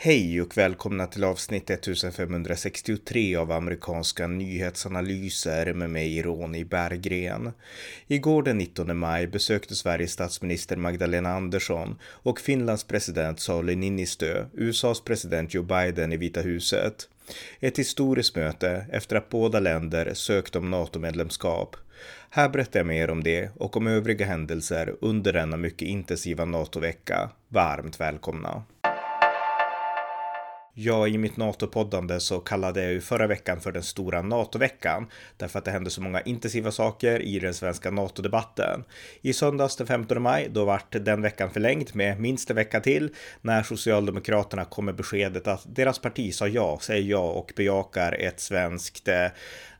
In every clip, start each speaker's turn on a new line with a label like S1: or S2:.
S1: Hej och välkomna till avsnitt 1563 av amerikanska nyhetsanalyser med mig Ronny Berggren. Igår den 19 maj besökte Sveriges statsminister Magdalena Andersson och Finlands president Sauli Niinistö USAs president Joe Biden i Vita huset. Ett historiskt möte efter att båda länder sökt om NATO-medlemskap. Här berättar jag mer om det och om övriga händelser under denna mycket intensiva NATO-vecka. Varmt välkomna! Ja, i mitt NATO-poddande så kallade jag ju förra veckan för den stora NATO-veckan därför att det hände så många intensiva saker i den svenska NATO-debatten. I söndags den 15 maj, då vart den veckan förlängd med minst en vecka till när Socialdemokraterna kom med beskedet att deras parti sa ja, säger ja och bejakar ett svenskt eh,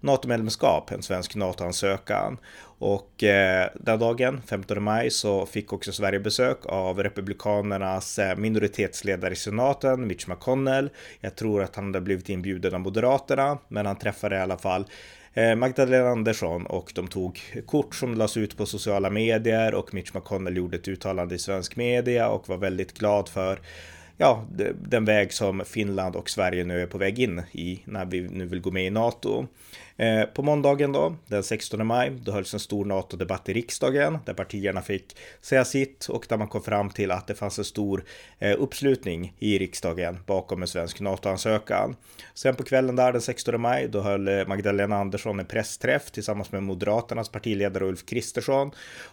S1: NATO-medlemskap, en svensk NATO-ansökan. Och eh, den dagen, 15 maj, så fick också Sverige besök av Republikanernas eh, minoritetsledare i senaten, Mitch McConnell. Jag tror att han hade blivit inbjuden av Moderaterna, men han träffade i alla fall eh, Magdalena Andersson och de tog kort som lades ut på sociala medier och Mitch McConnell gjorde ett uttalande i svensk media och var väldigt glad för ja, den väg som Finland och Sverige nu är på väg in i när vi nu vill gå med i NATO. Eh, på måndagen då, den 16 maj, då hölls en stor NATO-debatt i riksdagen där partierna fick säga sitt och där man kom fram till att det fanns en stor eh, uppslutning i riksdagen bakom en svensk NATO-ansökan. Sen på kvällen där den 16 maj, då höll eh, Magdalena Andersson en pressträff tillsammans med Moderaternas partiledare Ulf Kristersson.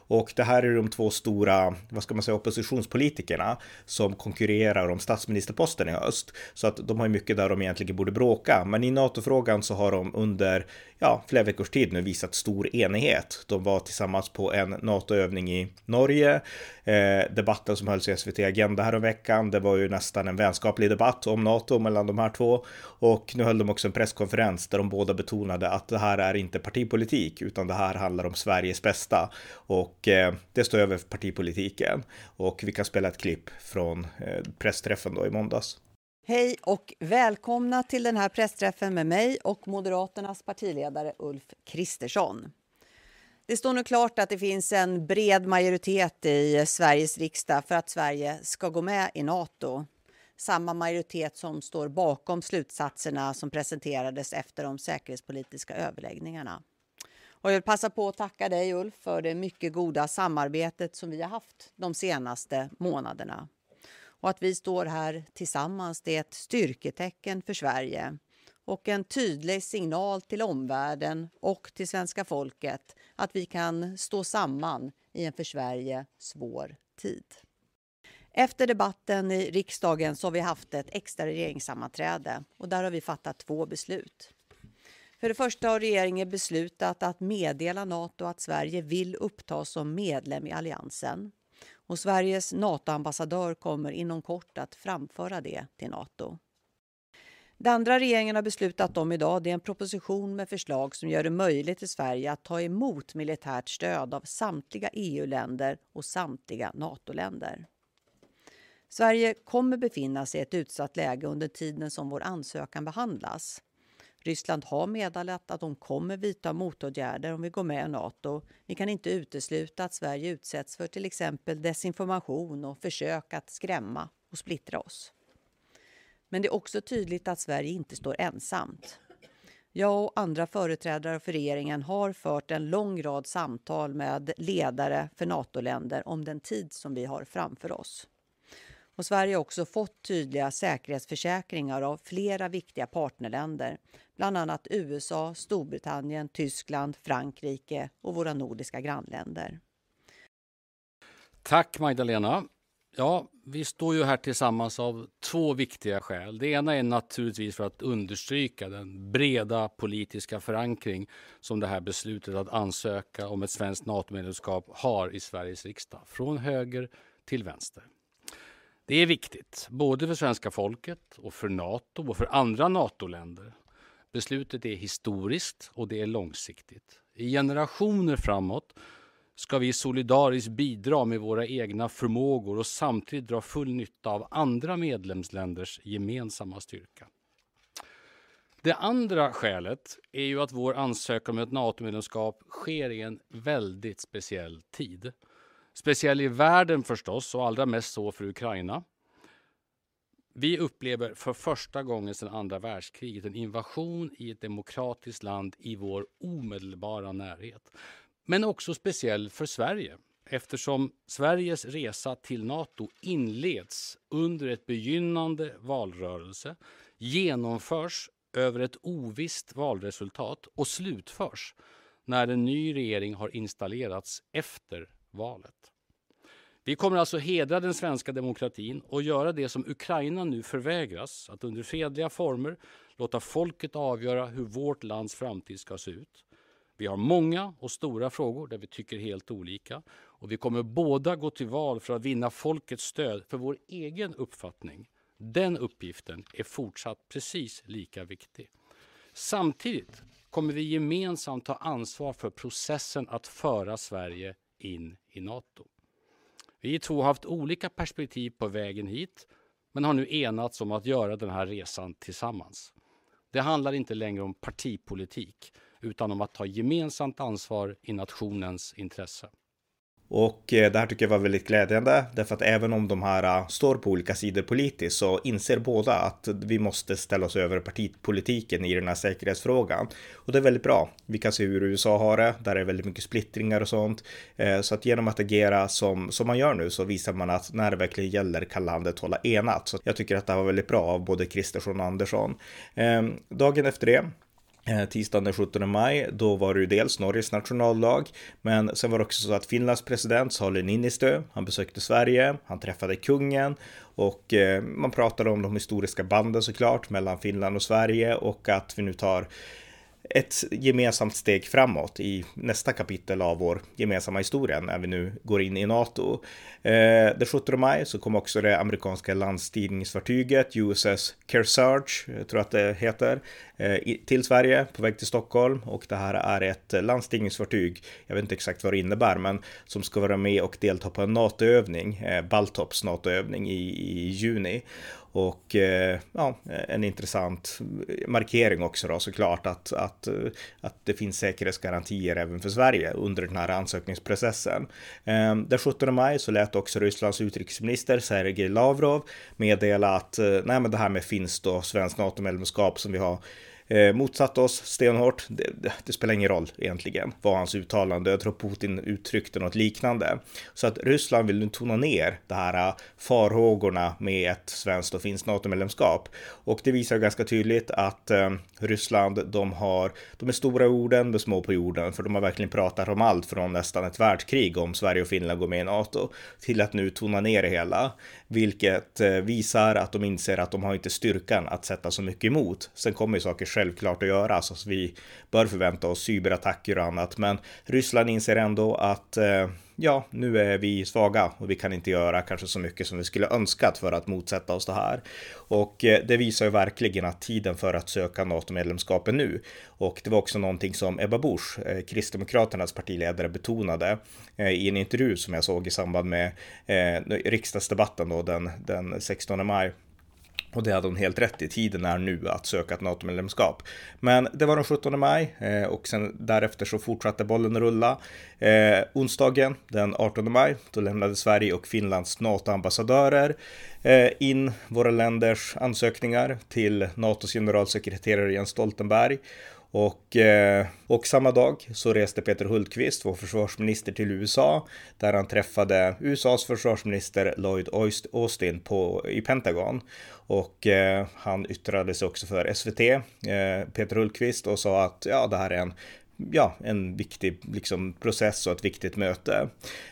S1: Och det här är de två stora, vad ska man säga, oppositionspolitikerna som konkurrerar om statsministerposten i höst. Så att de har ju mycket där de egentligen borde bråka. Men i NATO-frågan så har de under ja, flera veckors tid nu visat stor enighet. De var tillsammans på en NATO-övning i Norge. Eh, debatten som hölls i SVT Agenda häromveckan, veckan, det var ju nästan en vänskaplig debatt om NATO mellan de här två. Och nu höll de också en presskonferens där de båda betonade att det här är inte partipolitik, utan det här handlar om Sveriges bästa. Och eh, det står över partipolitiken. Och vi kan spela ett klipp från eh, pressträffen då i måndags.
S2: Hej och välkomna till den här pressträffen med mig och Moderaternas partiledare Ulf Kristersson. Det står nu klart att det finns en bred majoritet i Sveriges riksdag för att Sverige ska gå med i Nato. Samma majoritet som står bakom slutsatserna som presenterades efter de säkerhetspolitiska överläggningarna. Och jag vill passa på att tacka dig Ulf för det mycket goda samarbetet som vi har haft de senaste månaderna. Och att vi står här tillsammans det är ett styrketecken för Sverige och en tydlig signal till omvärlden och till svenska folket att vi kan stå samman i en för Sverige svår tid. Efter debatten i riksdagen så har vi haft ett extra regeringssammanträde och där har vi fattat två beslut. För det första har regeringen beslutat att meddela Nato att Sverige vill upptas som medlem i alliansen. Och Sveriges NATO-ambassadör kommer inom kort att framföra det till Nato. Det andra regeringen har beslutat om idag det är en proposition med förslag som gör det möjligt för Sverige att ta emot militärt stöd av samtliga EU-länder och samtliga NATO-länder. Sverige kommer befinna sig i ett utsatt läge under tiden som vår ansökan behandlas. Ryssland har meddelat att de kommer vidta motåtgärder om vi går med i Nato. Vi kan inte utesluta att Sverige utsätts för till exempel desinformation och försök att skrämma och splittra oss. Men det är också tydligt att Sverige inte står ensamt. Jag och andra företrädare för regeringen har fört en lång rad samtal med ledare för NATO-länder om den tid som vi har framför oss. Och Sverige har också fått tydliga säkerhetsförsäkringar av flera viktiga partnerländer, bland annat USA, Storbritannien, Tyskland, Frankrike och våra nordiska grannländer.
S3: Tack Magdalena. Ja, vi står ju här tillsammans av två viktiga skäl. Det ena är naturligtvis för att understryka den breda politiska förankring som det här beslutet att ansöka om ett svenskt NATO-medlemskap har i Sveriges riksdag, från höger till vänster. Det är viktigt, både för svenska folket och för Nato och för andra NATO-länder. Beslutet är historiskt och det är långsiktigt. I generationer framåt ska vi solidariskt bidra med våra egna förmågor och samtidigt dra full nytta av andra medlemsländers gemensamma styrka. Det andra skälet är ju att vår ansökan om ett NATO-medlemskap sker i en väldigt speciell tid. Speciell i världen förstås och allra mest så för Ukraina. Vi upplever för första gången sedan andra världskriget en invasion i ett demokratiskt land i vår omedelbara närhet. Men också speciell för Sverige eftersom Sveriges resa till Nato inleds under ett begynnande valrörelse, genomförs över ett ovisst valresultat och slutförs när en ny regering har installerats efter valet. Vi kommer alltså hedra den svenska demokratin och göra det som Ukraina nu förvägras, att under fredliga former låta folket avgöra hur vårt lands framtid ska se ut. Vi har många och stora frågor där vi tycker helt olika och vi kommer båda gå till val för att vinna folkets stöd för vår egen uppfattning. Den uppgiften är fortsatt precis lika viktig. Samtidigt kommer vi gemensamt ta ansvar för processen att föra Sverige in i Nato. Vi två har haft olika perspektiv på vägen hit men har nu enats om att göra den här resan tillsammans. Det handlar inte längre om partipolitik utan om att ta gemensamt ansvar i nationens intresse.
S1: Och eh, det här tycker jag var väldigt glädjande därför att även om de här eh, står på olika sidor politiskt så inser båda att vi måste ställa oss över partipolitiken i den här säkerhetsfrågan. Och det är väldigt bra. Vi kan se hur USA har det, där är väldigt mycket splittringar och sånt. Eh, så att genom att agera som, som man gör nu så visar man att när det verkligen gäller kan landet hålla enat. Så jag tycker att det här var väldigt bra av både Kristersson och Andersson. Ehm, dagen efter det Eh, tisdagen den 17 maj, då var det ju dels Norges nationaldag, men sen var det också så att Finlands president Sauli Niinistö, han besökte Sverige, han träffade kungen och eh, man pratade om de historiska banden såklart mellan Finland och Sverige och att vi nu tar ett gemensamt steg framåt i nästa kapitel av vår gemensamma historia när vi nu går in i NATO. Eh, den 17 maj så kom också det amerikanska landstigningsfartyget USS Kearsarge, eh, jag tror att det heter, eh, till Sverige på väg till Stockholm och det här är ett landstigningsfartyg. Jag vet inte exakt vad det innebär, men som ska vara med och delta på en NATO-övning, eh, Baltops NATO-övning i, i juni. Och eh, ja, en intressant markering också då såklart att, att, eh, att det finns säkerhetsgarantier även för Sverige under den här ansökningsprocessen. Ehm, den 17 maj så lät också Rysslands utrikesminister Sergej Lavrov meddela att eh, nej, men det här med finskt och svenskt NATO-medlemskap som vi har eh, motsatt oss stenhårt. Det, det, det, spelar ingen roll egentligen var hans uttalande. Jag tror Putin uttryckte något liknande. Så att Ryssland vill nu tona ner det här eh, farhågorna med ett svenskt och finskt NATO-medlemskap. Och det visar ganska tydligt att eh, Ryssland, de har, de är stora i orden, men små på jorden, för de har verkligen pratat om allt från nästan ett världskrig om Sverige och Finland går med i NATO till att nu tona ner det hela, vilket eh, visar att de inser att de har inte styrkan att sätta så mycket emot. Sen kommer ju saker självklart att göra, så vi bör förvänta oss cyberattacker och annat. Men Ryssland inser ändå att eh, ja, nu är vi svaga och vi kan inte göra kanske så mycket som vi skulle önskat för att motsätta oss det här. Och eh, det visar ju verkligen att tiden för att söka NATO-medlemskap är nu. Och det var också någonting som Ebba Busch, eh, Kristdemokraternas partiledare, betonade eh, i en intervju som jag såg i samband med riksdagsdebatten då den, den 16 maj. Och det hade hon helt rätt i. Tiden är nu att söka ett NATO-medlemskap. Men det var den 17 maj eh, och sen därefter så fortsatte bollen rulla. Eh, onsdagen den 18 maj, då lämnade Sverige och Finlands NATO-ambassadörer eh, in våra länders ansökningar till NATOs generalsekreterare Jens Stoltenberg. Och, eh, och samma dag så reste Peter Hultqvist, vår försvarsminister, till USA där han träffade USAs försvarsminister Lloyd Austin på, i Pentagon. Och eh, han yttrade sig också för SVT, eh, Peter Hultqvist, och sa att ja, det här är en ja, en viktig liksom, process och ett viktigt möte.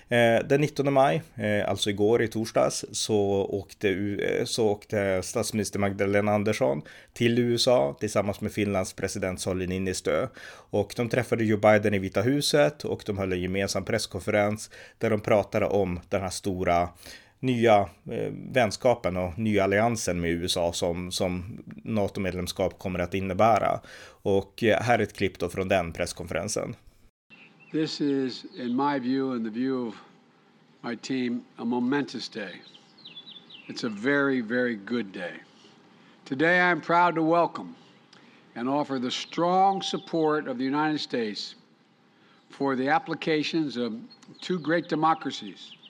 S1: Eh, den 19 maj, eh, alltså igår i torsdags, så åkte, eh, så åkte statsminister Magdalena Andersson till USA tillsammans med Finlands president Sauli Niinistö. Och de träffade Joe Biden i Vita huset och de höll en gemensam presskonferens där de pratade om den här stora nya eh, vänskapen och nya alliansen med USA som, som NATO-medlemskap kommer att innebära. Och eh, här är ett klipp då från den presskonferensen.
S4: This is, in my view and the view of my team, a momentous day. It's a very, very good day. Today I'm proud to welcome and offer the strong support of the United States for the applications of two great democracies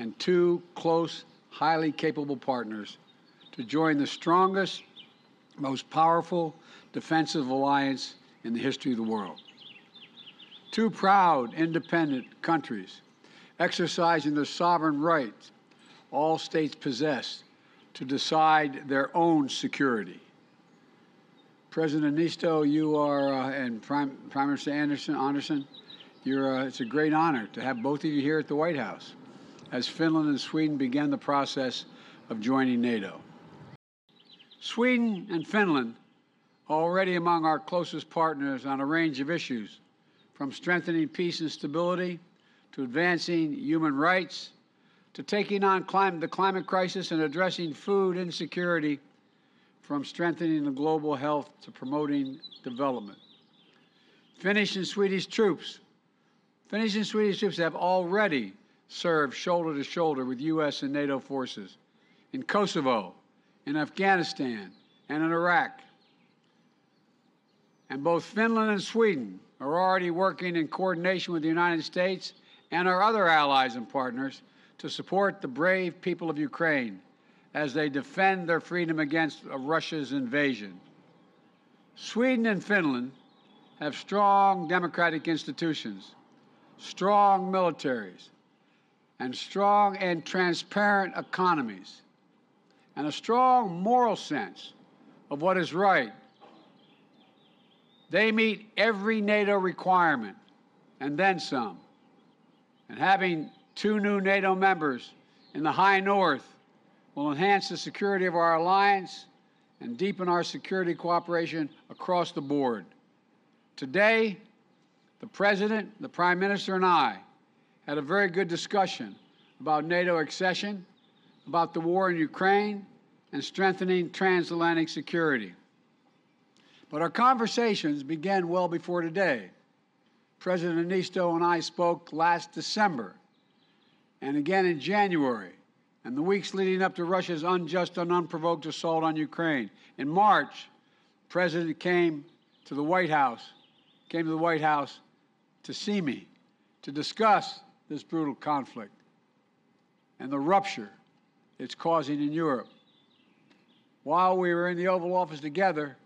S4: and two close, highly capable partners to join the strongest, most powerful defensive alliance in the history of the world. Two proud, independent countries exercising the sovereign rights all states possess to decide their own security. President Nisto, you are, uh, and Prime, Prime Minister Anderson, Anderson, you're, uh, it's a great honor to have both of you here at the White House as Finland and Sweden began the process of joining NATO. Sweden and Finland are already among our closest partners on a range of issues, from strengthening peace and stability to advancing human rights to taking on climate, the climate crisis and addressing food insecurity from strengthening the global health to promoting development. Finnish and Swedish troops, Finnish and Swedish troops have already served shoulder to shoulder with U.S. and NATO forces in Kosovo, in Afghanistan, and in Iraq. And both Finland and Sweden are already working in coordination with the United States and our other allies and partners to support the brave people of Ukraine as they defend their freedom against Russia's invasion. Sweden and Finland have strong democratic institutions, strong militaries, and strong and transparent economies, and a strong moral sense of what is right. They meet every NATO requirement and then some. And having two new NATO members in the high north will enhance the security of our alliance and deepen our security cooperation across the board. Today, the President, the Prime Minister, and I had a very good discussion about NATO accession, about the war in Ukraine, and strengthening transatlantic security. But our conversations began well before today. President Anisto and I spoke last December and again in January and the weeks leading up to Russia's unjust and unprovoked assault on Ukraine. In March, the President came to the White House, came to the White House to see me, to discuss this brutal conflict and the rupture it's causing in Europe. While we were in the Oval Office together,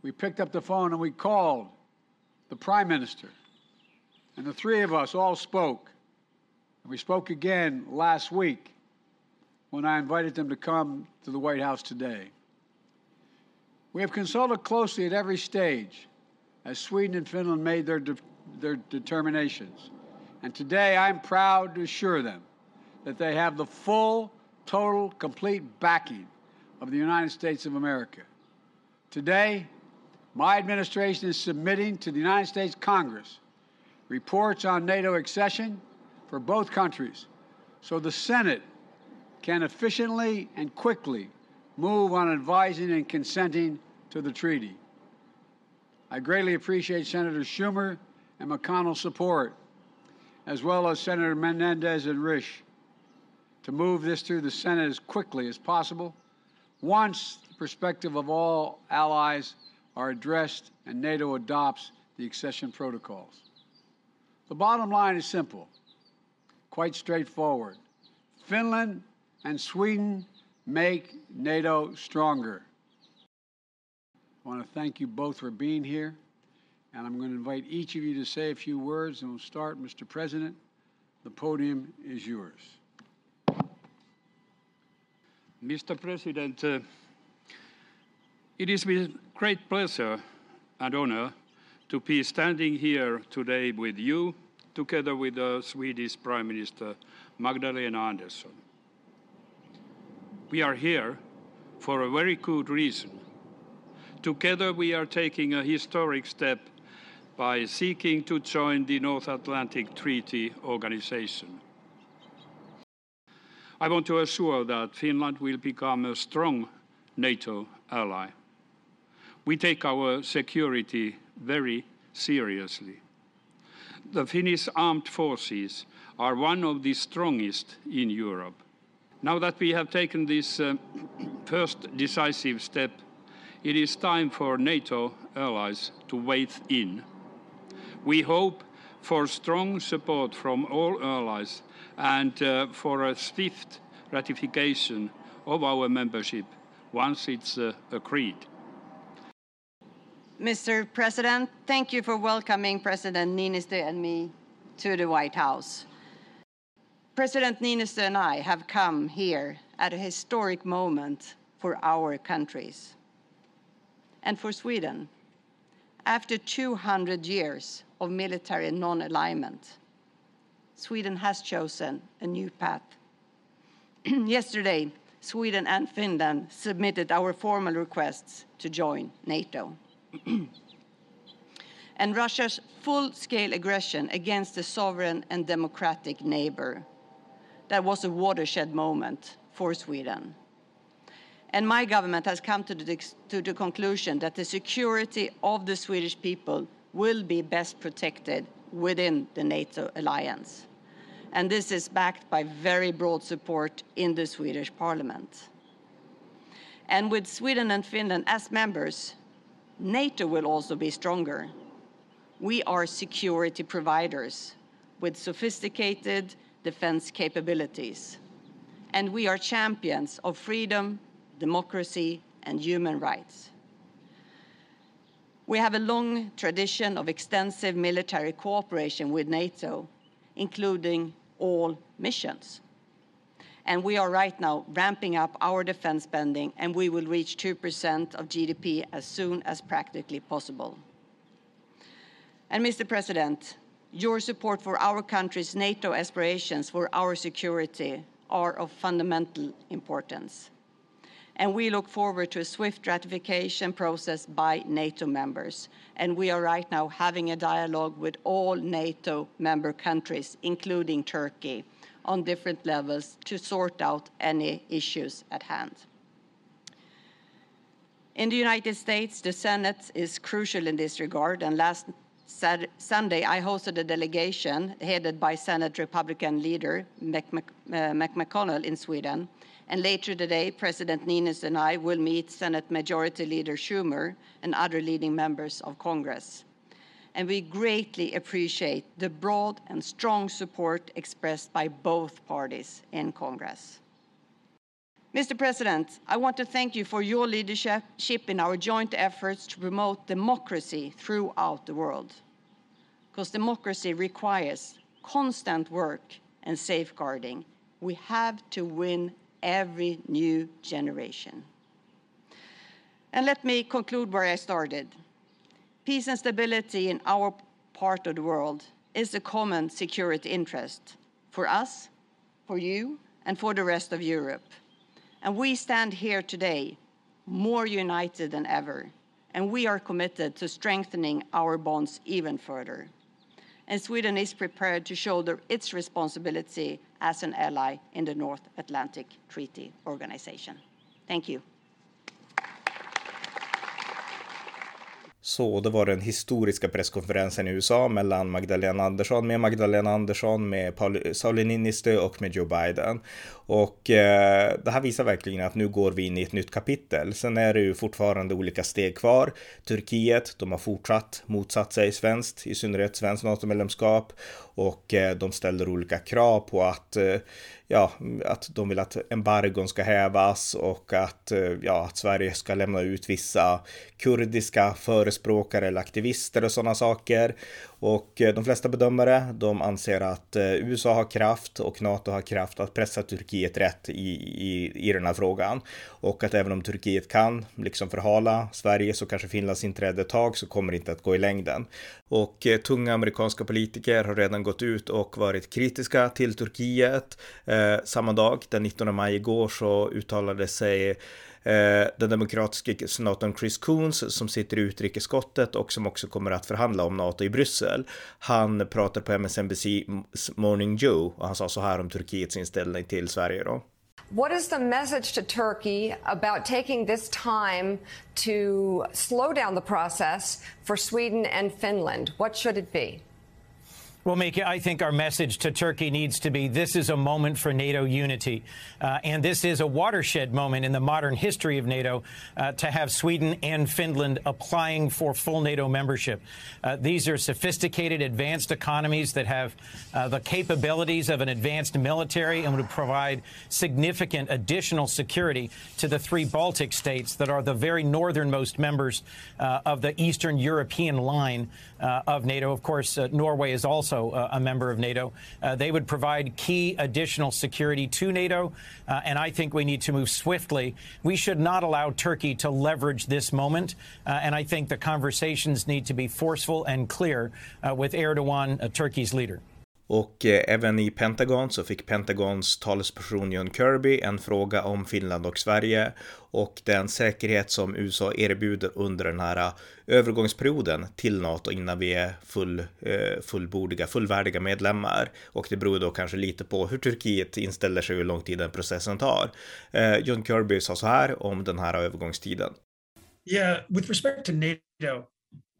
S4: we picked up the phone and we called the Prime Minister. And the three of us all spoke. And we spoke again last week when I invited them to come to the White House today. We have consulted closely at every stage as Sweden and Finland made their, de their determinations. And today I'm proud to assure them that they have the full, total, complete backing of the United States of America. Today, my administration is submitting to the United States Congress reports on NATO accession for both countries so the Senate can efficiently and quickly move on advising and consenting to the treaty. I greatly appreciate Senator Schumer and McConnell's support, as well as Senator Menendez and Risch, to move this through the Senate as quickly as possible once the perspective of all allies are addressed and NATO adopts the accession protocols. The bottom line is simple, quite straightforward. Finland and Sweden make NATO stronger. I want to thank you both for being here, and I'm going to invite each of you to say a few words, and we'll start, Mr. President. The podium is yours.
S5: Mr. President, uh, it is with great pleasure and honor to be standing here today with you, together with the Swedish Prime Minister Magdalena Andersson. We are here for a very good reason. Together we are taking a historic step by seeking to join the North Atlantic Treaty Organization. I want to assure that Finland will become a strong NATO ally. We take our security very seriously. The Finnish armed forces are one of the strongest in Europe. Now that we have taken this uh, first decisive step, it is time for NATO allies to wade in. We hope for strong support from all allies and uh, for a swift ratification of our membership once it's uh, agreed.
S6: Mr. President, thank you for welcoming President Niinistö and me to the White House. President Niinistö and I have come here at a historic moment for our countries and for Sweden. After 200 years of military non-alignment, Sweden has chosen a new path. Yesterday, Sweden and Finland submitted our formal requests to join NATO. and Russia's full-scale aggression against a sovereign and democratic neighbor that was a watershed moment for Sweden. And my government has come to the, to the conclusion that the security of the Swedish people will be best protected within the NATO alliance. And this is backed by very broad support in the Swedish parliament. And with Sweden and Finland as members, NATO will also be stronger. We are security providers with sophisticated defense capabilities. And we are champions of freedom, democracy, and human rights. We have a long tradition of extensive military cooperation with NATO, including all missions. And we are right now ramping up our defense spending, and we will reach 2% of GDP as soon as practically possible. And Mr. President, your support for our country's NATO aspirations for our security are of fundamental importance. And we look forward to a swift ratification process by NATO members. And we are right now having a dialogue with all NATO member countries, including Turkey, on different levels to sort out any issues at hand. In the United States, the Senate is crucial in this regard, and last Sunday, I hosted a delegation headed by Senate Republican leader Mc, uh, McConnell in Sweden. And later today, President Niinistö and I will meet Senate Majority Leader Schumer and other leading members of Congress. And we greatly appreciate the broad and strong support expressed by both parties in Congress. Mr. President, I want to thank you for your leadership in our joint efforts to promote democracy throughout the world. Because democracy requires constant work and safeguarding. We have to win every new generation. And let me conclude where I started. Peace and stability in our part of the world is a common security interest for us, for you, and for the rest of Europe. And we stand here today more united than ever, and we are committed to strengthening our bonds even further. And Sweden is prepared to shoulder its responsibility as an ally in the North Atlantic Treaty Organization. Thank you.
S1: Så det var den historiska presskonferensen i USA mellan Magdalena Andersson med Magdalena Andersson, med Paul, Sauli Niinistö och med Joe Biden. Och eh, det här visar verkligen att nu går vi in i ett nytt kapitel. Sen är det ju fortfarande olika steg kvar. Turkiet, de har fortsatt motsatt sig svenskt, i synnerhet svenskt NATO-medlemskap och eh, de ställer olika krav på att eh, ja, att de vill att embargon ska hävas och att, eh, ja, att Sverige ska lämna ut vissa kurdiska förespråkare eller aktivister och sådana saker. Och eh, de flesta bedömare, de anser att eh, USA har kraft och NATO har kraft att pressa Turkiet rätt i, i, i den här frågan. Och att även om Turkiet kan liksom förhala Sverige så kanske Finlands inträde ett tag så kommer det inte att gå i längden. Och eh, tunga amerikanska politiker har redan gått ut och varit kritiska till Turkiet. Eh, samma dag, den 19 maj igår, så uttalade sig Eh, den demokratiska senatorn Chris Coons som sitter i utrikesskottet och som också kommer att förhandla om NATO i Bryssel. Han pratar på MSNBC Morning Joe och han sa så här om Turkiets inställning till Sverige då.
S7: What is the message to Turkey about taking this time to slow down the process for Sweden and Finland? What should it be?
S8: Well, Mika, I think our message to Turkey needs to be this is a moment for NATO unity. Uh, and this is a watershed moment in the modern history of NATO uh, to have Sweden and Finland applying for full NATO membership. Uh, these are sophisticated, advanced economies that have uh, the capabilities of an advanced military and would provide significant additional security to the three Baltic states that are the very northernmost members uh, of the Eastern European line uh, of NATO. Of course, Norway is also also uh, a member of NATO. Uh, they would provide key additional security to NATO, uh, and I think we need to move swiftly. We should not allow Turkey to leverage this moment, and I think the conversations need to be forceful and clear with Erdogan, Turkey's leader.
S1: Och eh, även i Pentagon så fick Pentagons talesperson John Kirby en fråga om Finland och Sverige och den säkerhet som USA erbjuder under den här eh, övergångsperioden till NATO innan vi är full, eh, fullbordiga, fullvärdiga medlemmar. Och det beror då kanske lite på hur Turkiet inställer sig och hur lång tid den processen tar. Eh, John Kirby sa så här om den här övergångstiden.
S9: Yeah, with respect to NATO,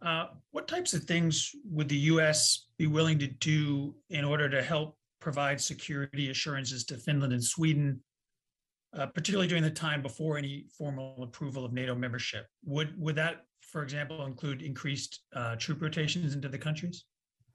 S9: Uh, what types of things would the U.S. be willing to do in order to help provide security assurances to Finland and Sweden, uh, particularly during the time before any formal approval of NATO membership? Would would that, for example, include increased uh, troop rotations into the countries?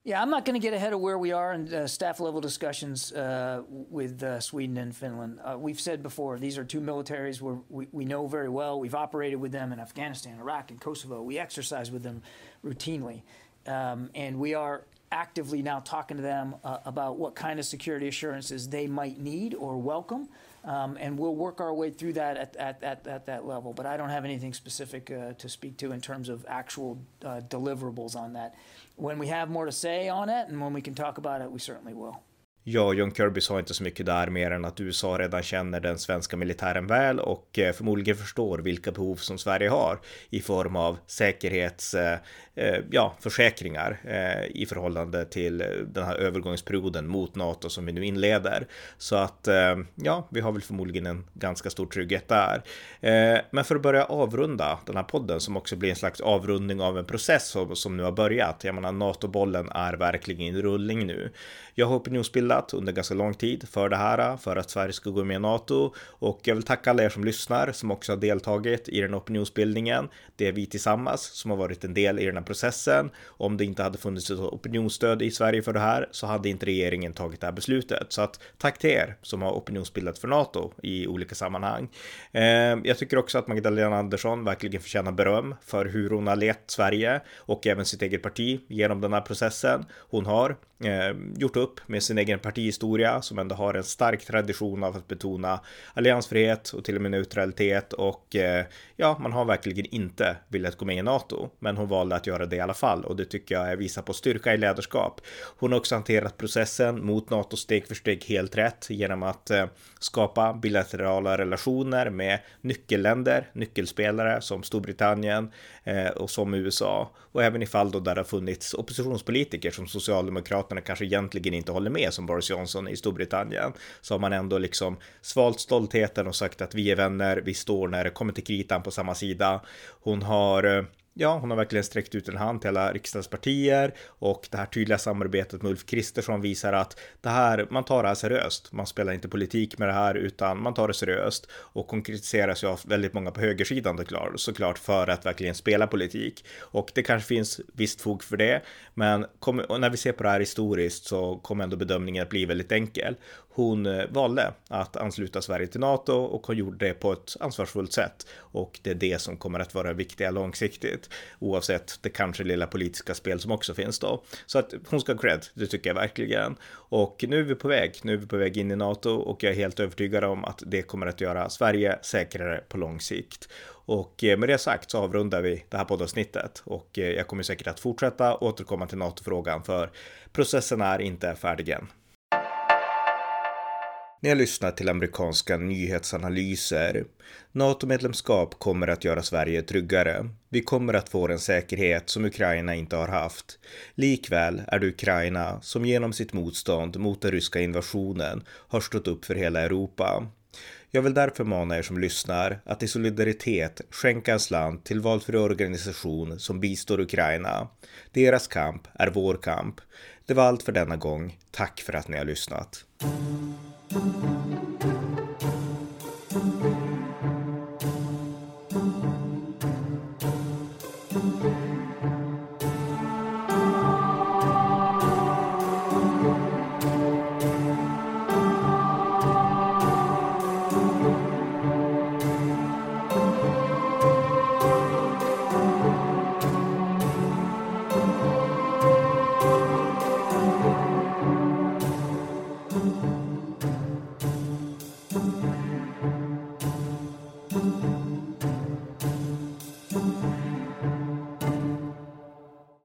S10: Yeah, I'm not going to get ahead of where we are in uh, staff level discussions uh, with uh, Sweden and Finland. Uh, we've said before, these are two militaries where we, we know very well. We've operated with them in Afghanistan, Iraq, and Kosovo. We exercise with them routinely. Um, and we are actively now talking to them uh, about what kind of security assurances they might need or welcome. Um, and we'll work our way through that at, at, at, at that level. But I don't have anything specific uh, to speak to in terms of actual deliverables on that. when we have more to say on it and when we can talk about it, we certainly will.
S1: Ja, John Kirby sa inte så mycket där mer än att USA redan känner den svenska militären väl och eh, förmodligen förstår vilka behov som Sverige har i form av säkerhets, eh, eh ja, försäkringar eh, i förhållande till den här övergångsperioden mot NATO som vi nu inleder. Så att ja, vi har väl förmodligen en ganska stor trygghet där. Men för att börja avrunda den här podden som också blir en slags avrundning av en process som, som nu har börjat. Jag menar, NATO-bollen är verkligen i rullning nu. Jag har opinionsbildat under ganska lång tid för det här, för att Sverige ska gå med i NATO och jag vill tacka alla er som lyssnar som också har deltagit i den opinionsbildningen. Det är vi tillsammans som har varit en del i den här processen. Om det inte hade funnits ett opinionsstöd i Sverige för det här så hade inte regeringen tagit det här beslutet. Så att tack till er som har opinionsbildat för NATO i olika sammanhang. Ehm, jag tycker också att Magdalena Andersson verkligen förtjänar beröm för hur hon har lett Sverige och även sitt eget parti genom den här processen. Hon har Eh, gjort upp med sin egen partihistoria som ändå har en stark tradition av att betona alliansfrihet och till och med neutralitet och eh, ja, man har verkligen inte velat gå med i NATO, men hon valde att göra det i alla fall och det tycker jag visar på styrka i ledarskap. Hon har också hanterat processen mot NATO steg för steg helt rätt genom att eh, skapa bilaterala relationer med nyckelländer, nyckelspelare som Storbritannien eh, och som USA och även i fall då där det har funnits oppositionspolitiker som Socialdemokraterna kanske egentligen inte håller med som Boris Johnson i Storbritannien så har man ändå liksom svalt stoltheten och sagt att vi är vänner, vi står när det kommer till kritan på samma sida. Hon har eh, Ja, hon har verkligen sträckt ut en hand till alla riksdagspartier och det här tydliga samarbetet med Ulf Kristersson visar att det här, man tar det här seriöst. Man spelar inte politik med det här utan man tar det seriöst och konkretiseras ju av väldigt många på högersidan såklart, såklart för att verkligen spela politik. Och det kanske finns visst fog för det, men kom, när vi ser på det här historiskt så kommer ändå bedömningen att bli väldigt enkel. Hon eh, valde att ansluta Sverige till NATO och hon gjorde det på ett ansvarsfullt sätt och det är det som kommer att vara viktiga långsiktigt oavsett det kanske lilla politiska spel som också finns då. Så att hon ska ha cred, det tycker jag verkligen. Och nu är vi på väg, nu är vi på väg in i NATO och jag är helt övertygad om att det kommer att göra Sverige säkrare på lång sikt. Och eh, med det sagt så avrundar vi det här poddavsnittet och eh, jag kommer säkert att fortsätta återkomma till NATO-frågan för processen är inte färdig än. Ni har lyssnat till amerikanska nyhetsanalyser. NATO-medlemskap kommer att göra Sverige tryggare. Vi kommer att få en säkerhet som Ukraina inte har haft. Likväl är det Ukraina som genom sitt motstånd mot den ryska invasionen har stått upp för hela Europa. Jag vill därför mana er som lyssnar att i solidaritet skänka en slant till valfri organisation som bistår Ukraina. Deras kamp är vår kamp. Det var allt för denna gång. Tack för att ni har lyssnat thank